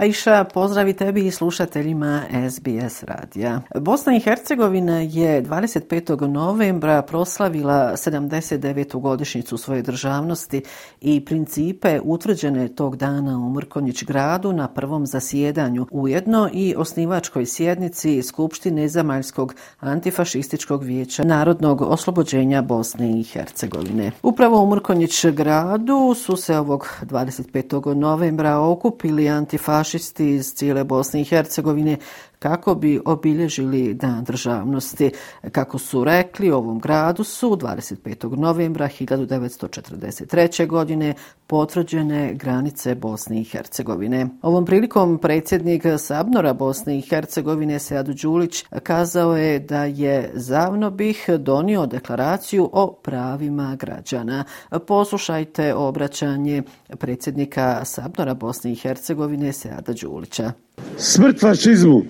Aisha, pozdravi tebi i slušateljima SBS radija. Bosna i Hercegovina je 25. novembra proslavila 79. godišnicu svoje državnosti i principe utvrđene tog dana u Mrkonjić gradu na prvom zasjedanju ujedno i osnivačkoj sjednici Skupštine Zamaljskog antifašističkog vijeća Narodnog oslobođenja Bosne i Hercegovine. Upravo u Mrkonjić gradu su se ovog 25. novembra okupili antifašistički fašisti iz cijele Bosne i Hercegovine kako bi obilježili dan državnosti. Kako su rekli, u ovom gradu su 25. novembra 1943. godine potvrđene granice Bosne i Hercegovine. Ovom prilikom predsjednik Sabnora Bosne i Hercegovine Seadu Đulić kazao je da je zavno bih donio deklaraciju o pravima građana. Poslušajte obraćanje predsjednika Sabnora Bosne i Hercegovine Seada Đulića. Smrt fašizmu!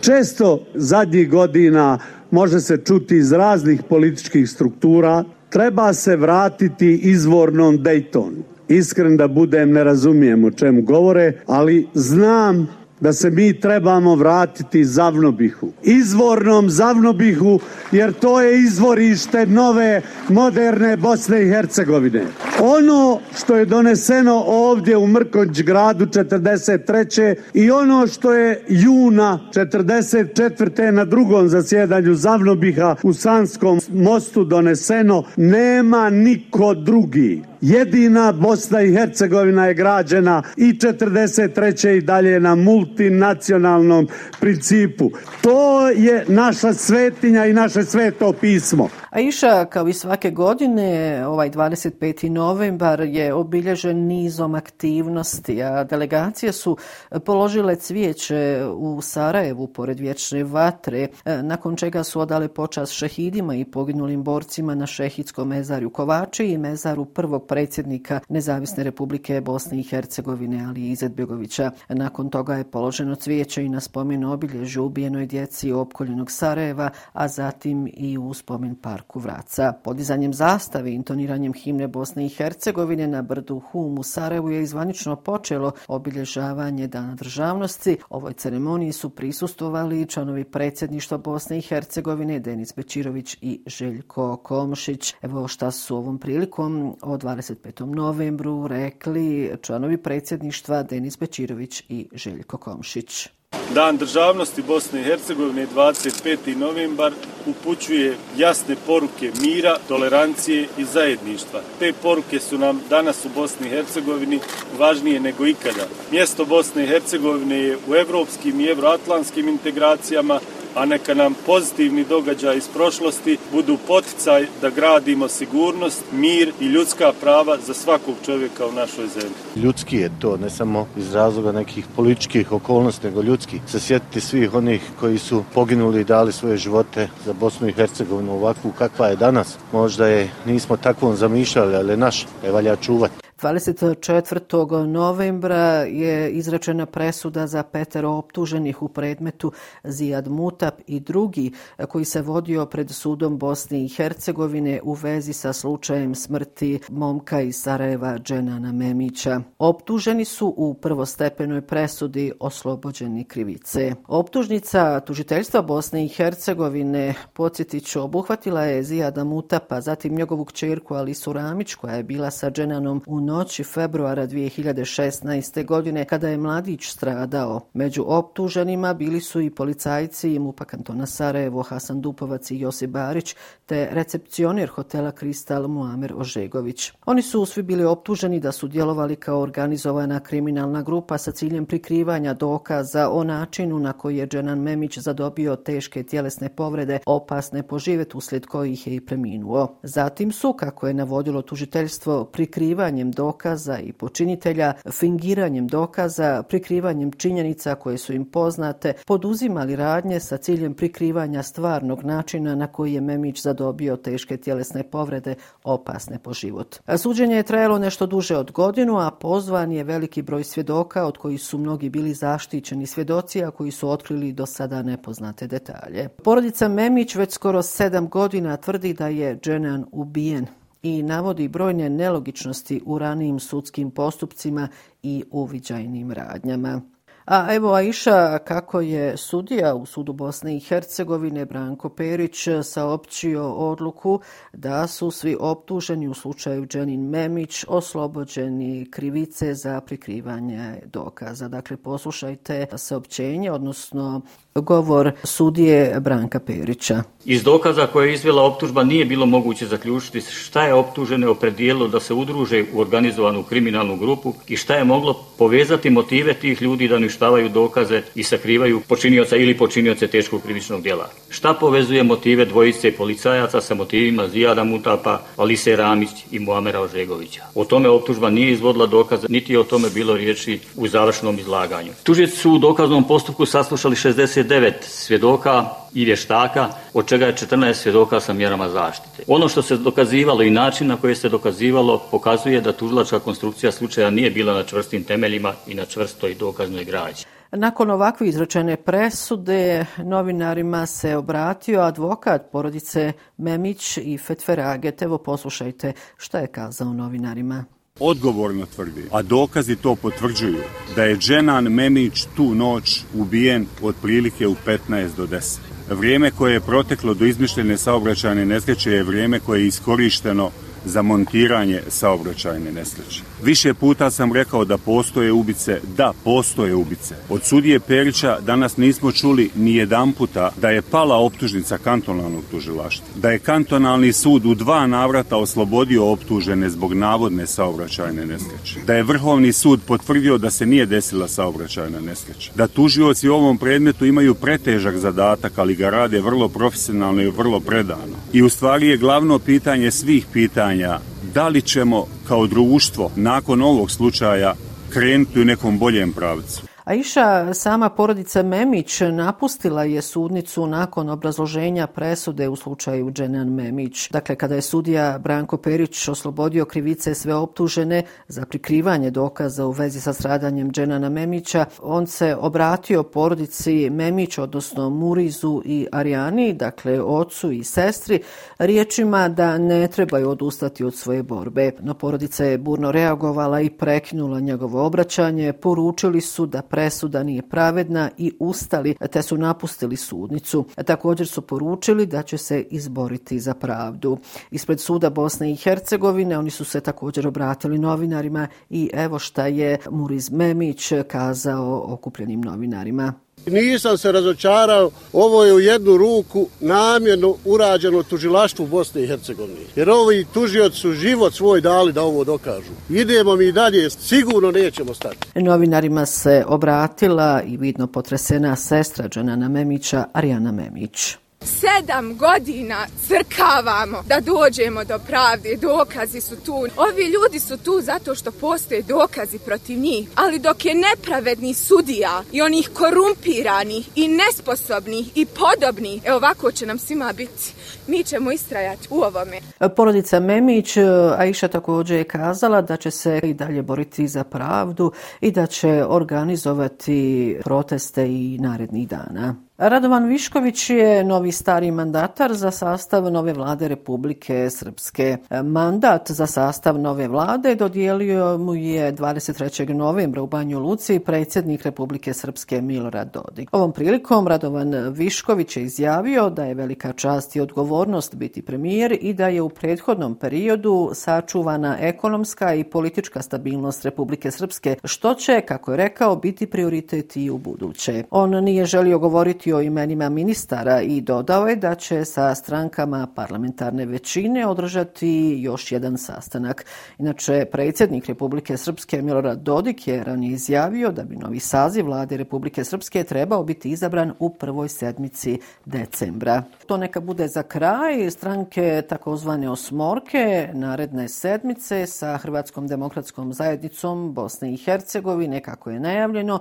Često zadnjih godina može se čuti iz raznih političkih struktura treba se vratiti izvornom Daytonu. Iskren da budem, ne razumijem o čemu govore, ali znam da se mi trebamo vratiti Zavnobihu. Izvornom Zavnobihu, jer to je izvorište nove, moderne Bosne i Hercegovine. Ono što je doneseno ovdje u Mrkonć gradu 43. i ono što je juna 44. na drugom zasjedanju Zavnobiha u Sanskom mostu doneseno, nema niko drugi jedina Bosna i Hercegovina je građena i 43. i dalje na multinacionalnom principu. To je naša svetinja i naše sveto pismo. A iša, kao i svake godine, ovaj 25. novembar je obilježen nizom aktivnosti, a delegacije su položile cvijeće u Sarajevu pored vječne vatre, e, nakon čega su odale počas šehidima i poginulim borcima na šehidskom mezaru Kovači i mezaru prvog predsjednika Nezavisne republike Bosne i Hercegovine, ali i Izetbegovića. Nakon toga je položeno cvijeće i na spomen obilježu ubijenoj djeci opkoljenog Sarajeva, a zatim i u spomen parku Vraca. Podizanjem zastave i intoniranjem himne Bosne i Hercegovine na brdu Hum u Sarajevu je izvanično počelo obilježavanje Dana državnosti. Ovoj ceremoniji su prisustovali članovi predsjedništva Bosne i Hercegovine Denis Bečirović i Željko Komšić. Evo šta su ovom prilikom o 25. novembru rekli članovi predsjedništva Denis Bečirović i Željko Komšić. Dan državnosti Bosne i Hercegovine 25. novembar upućuje jasne poruke mira, tolerancije i zajedništva. Te poruke su nam danas u Bosni i Hercegovini važnije nego ikada. Mjesto Bosne i Hercegovine je u evropskim i evroatlantskim integracijama, a neka nam pozitivni događaj iz prošlosti budu poticaj da gradimo sigurnost, mir i ljudska prava za svakog čovjeka u našoj zemlji. Ljudski je to, ne samo iz razloga nekih političkih okolnosti, nego ljudski. Se sjetiti svih onih koji su poginuli i dali svoje živote za Bosnu i Hercegovinu ovakvu kakva je danas. Možda je nismo takvom zamišljali, ali naš je valja čuvati. 24. novembra je izračena presuda za petero optuženih u predmetu Zijad Mutap i drugi koji se vodio pred sudom Bosne i Hercegovine u vezi sa slučajem smrti momka iz Sarajeva Dženana Memića. Optuženi su u prvostepenoj presudi oslobođeni krivice. Optužnica tužiteljstva Bosne i Hercegovine podsjetiću obuhvatila je Zijada Mutapa, zatim njegovu kćerku Alisu Ramić koja je bila sa Dženanom u noći februara 2016. godine kada je mladić stradao. Među optuženima bili su i policajci Mupa kantona Sarajevo, Hasan Dupovac i Josip Barić, te recepcionir hotela Kristal Muamer Ožegović. Oni su svi bili optuženi da su djelovali kao organizovana kriminalna grupa sa ciljem prikrivanja dokaza o načinu na koji je Dženan Memić zadobio teške tjelesne povrede opasne po život uslijed kojih je i preminuo. Zatim su, kako je navodilo tužiteljstvo, prikrivanjem dokaza i počinitelja, fingiranjem dokaza, prikrivanjem činjenica koje su im poznate, poduzimali radnje sa ciljem prikrivanja stvarnog načina na koji je Memić zadobio teške tjelesne povrede opasne po život. Suđenje je trajalo nešto duže od godinu, a pozvan je veliki broj svjedoka od kojih su mnogi bili zaštićeni svjedoci, a koji su otkrili do sada nepoznate detalje. Porodica Memić već skoro sedam godina tvrdi da je Dženan ubijen i navodi brojne nelogičnosti u ranijim sudskim postupcima i uviđajnim radnjama. A evo Aisha, kako je sudija u sudu Bosne i Hercegovine Branko Perić saopćio odluku da su svi optuženi u slučaju Dženin Memić oslobođeni krivice za prikrivanje dokaza. Dakle, poslušajte saopćenje, odnosno govor sudije Branka Perića. Iz dokaza koje je izvela optužba nije bilo moguće zaključiti šta je optužene opredijelo da se udruže u organizovanu kriminalnu grupu i šta je moglo povezati motive tih ljudi da uništavaju dokaze i sakrivaju počinioca ili počinioce teškog krivičnog djela. Šta povezuje motive dvojice policajaca sa motivima Zijada Mutapa, Alise Ramić i Muamera Ožegovića? O tome optužba nije izvodila dokaze, niti je o tome bilo riječi u završnom izlaganju. Tužec su u dokaznom postupku saslušali 69 svjedoka i vještaka, od čega je 14 svjedoka sa mjerama zaštite. Ono što se dokazivalo i način na koje se dokazivalo pokazuje da tužilačka konstrukcija slučaja nije bila na čvrstim temeljima i na čvrstoj dokaznoj građi. Nakon ovakve izračene presude, novinarima se obratio advokat porodice Memić i Fetferaget. Evo poslušajte šta je kazao novinarima. Odgovorno tvrdi, a dokazi to potvrđuju, da je Dženan Memić tu noć ubijen od prilike u 15 do 10. Vrijeme koje je proteklo do izmišljene saobraćajne nesreće je vrijeme koje je iskorišteno za montiranje saobraćajne nesreće. Više puta sam rekao da postoje ubice, da postoje ubice. Od sudije Perića danas nismo čuli ni jedan puta da je pala optužnica kantonalnog tužilaštva. Da je kantonalni sud u dva navrata oslobodio optužene zbog navodne saobraćajne nesreće. Da je vrhovni sud potvrdio da se nije desila saobraćajna nesreća. Da tužioci u ovom predmetu imaju pretežak zadatak, ali ga rade vrlo profesionalno i vrlo predano. I u stvari je glavno pitanje svih pitanja da li ćemo kao društvo nakon ovog slučaja krenuti u nekom boljem pravcu. Aisha, sama porodica Memić napustila je sudnicu nakon obrazloženja presude u slučaju Dženan Memić. Dakle, kada je sudija Branko Perić oslobodio krivice sve optužene za prikrivanje dokaza u vezi sa stradanjem Dženana Memića, on se obratio porodici Memić, odnosno Murizu i Arijani, dakle ocu i sestri, riječima da ne trebaju odustati od svoje borbe. No porodica je burno reagovala i prekinula njegovo obraćanje. Poručili su da presuda nije pravedna i ustali te su napustili sudnicu. Također su poručili da će se izboriti za pravdu. Ispred suda Bosne i Hercegovine oni su se također obratili novinarima i evo šta je Muriz Memić kazao okupljenim novinarima. Nisam se razočarao, ovo je u jednu ruku namjerno urađeno tužilaštvu Bosne i Hercegovine. Jer ovi tužioci su život svoj dali da ovo dokažu. Idemo mi dalje, sigurno nećemo stati. Novinarima se obratila i vidno potresena sestra Đanana Memića, Arijana Memić sedam godina crkavamo da dođemo do pravde, dokazi su tu. Ovi ljudi su tu zato što postoje dokazi protiv njih, ali dok je nepravedni sudija i onih korumpiranih i nesposobnih i podobnih, e ovako će nam svima biti. Mi ćemo istrajati u ovome. Porodica Memić, e, Aisha također je kazala da će se i dalje boriti za pravdu i da će organizovati proteste i narednih dana. Radovan Višković je novi stari mandatar za sastav nove vlade Republike Srpske. Mandat za sastav nove vlade dodijelio mu je 23. novembra u Banju Luci predsjednik Republike Srpske Milorad Dodik. Ovom prilikom Radovan Višković je izjavio da je velika čast i odgovornost biti premijer i da je u prethodnom periodu sačuvana ekonomska i politička stabilnost Republike Srpske, što će, kako je rekao, biti prioritet i u buduće. On nije želio govoriti uputio imenima ministara i dodao je da će sa strankama parlamentarne većine održati još jedan sastanak. Inače, predsjednik Republike Srpske Milorad Dodik je ranije izjavio da bi novi saziv vlade Republike Srpske trebao biti izabran u prvoj sedmici decembra. To neka bude za kraj stranke takozvane osmorke naredne sedmice sa Hrvatskom demokratskom zajednicom Bosne i Hercegovine, kako je najavljeno,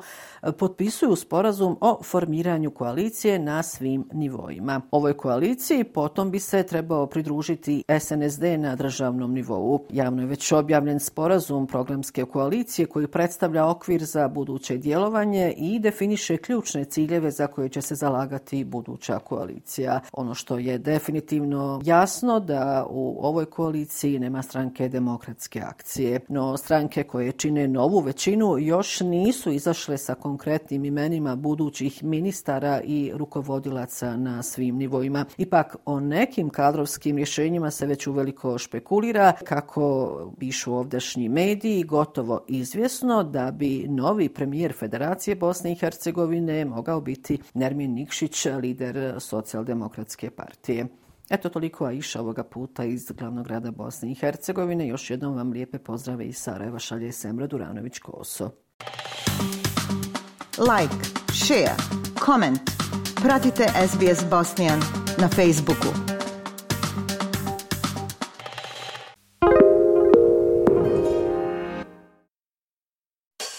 potpisuju sporazum o formiranju koalicije na svim nivoima. Ovoj koaliciji potom bi se trebao pridružiti SNSD na državnom nivou. Javno je već objavljen sporazum programske koalicije koji predstavlja okvir za buduće djelovanje i definiše ključne ciljeve za koje će se zalagati buduća koalicija. Ono što je definitivno jasno da u ovoj koaliciji nema stranke demokratske akcije, no stranke koje čine novu većinu još nisu izašle sa konkretnim imenima budućih ministara i rukovodilaca na svim nivoima. Ipak o nekim kadrovskim rješenjima se već uveliko špekulira kako pišu ovdašnji mediji, gotovo izvjesno da bi novi premijer Federacije Bosne i Hercegovine mogao biti Nermin Nikšić, lider socijaldemokratske partije. Eto toliko Aisha ovoga puta iz glavnog grada Bosne i Hercegovine. Još jednom vam lijepe pozdrave iz Sarajeva šalje Semra Duranović-Koso. Like, share, comment. Pratite SBS Bosnian na Facebooku.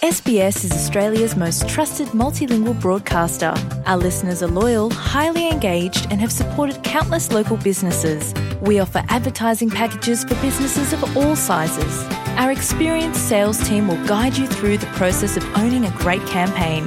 SBS is Australia's most trusted multilingual broadcaster. Our listeners are loyal, highly engaged, and have supported countless local businesses. We offer advertising packages for businesses of all sizes. Our experienced sales team will guide you through the process of owning a great campaign.